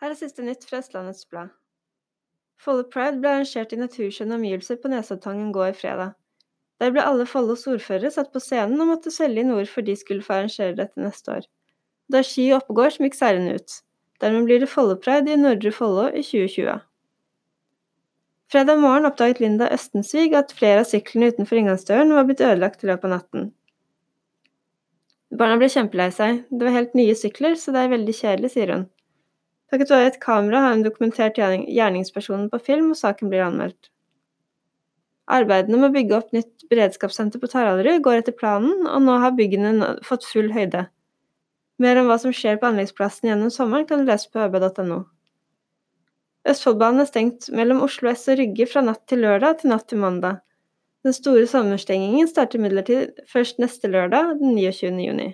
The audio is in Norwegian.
Her er siste nytt fra Østlandets Blad. Follo Pride ble arrangert i naturskjønne omgivelser på Nesoddtangen gård fredag. Der ble alle Follos ordførere satt på scenen og måtte selge inn ord for de skulle få arrangere dette neste år. Det er Ski Oppegård som seirende ut. Dermed blir det Follo Pride i Nordre Follo i 2020. Fredag morgen oppdaget Linda Østensvig at flere av syklene utenfor inngangsdøren var blitt ødelagt i løpet av natten. Barna ble kjempelei seg, det var helt nye sykler, så det er veldig kjedelig, sier hun. Takket være et kamera har hun dokumentert gjerningspersonen på film, og saken blir anmeldt. Arbeidene med å bygge opp nytt beredskapssenter på Taraldrud går etter planen, og nå har byggene fått full høyde. Mer om hva som skjer på anleggsplassen gjennom sommeren, kan du lese på øb.no. Østfoldbanen er stengt mellom Oslo S og Rygge fra natt til lørdag til natt til mandag. Den store sommerstengingen starter imidlertid først neste lørdag, den 29. juni.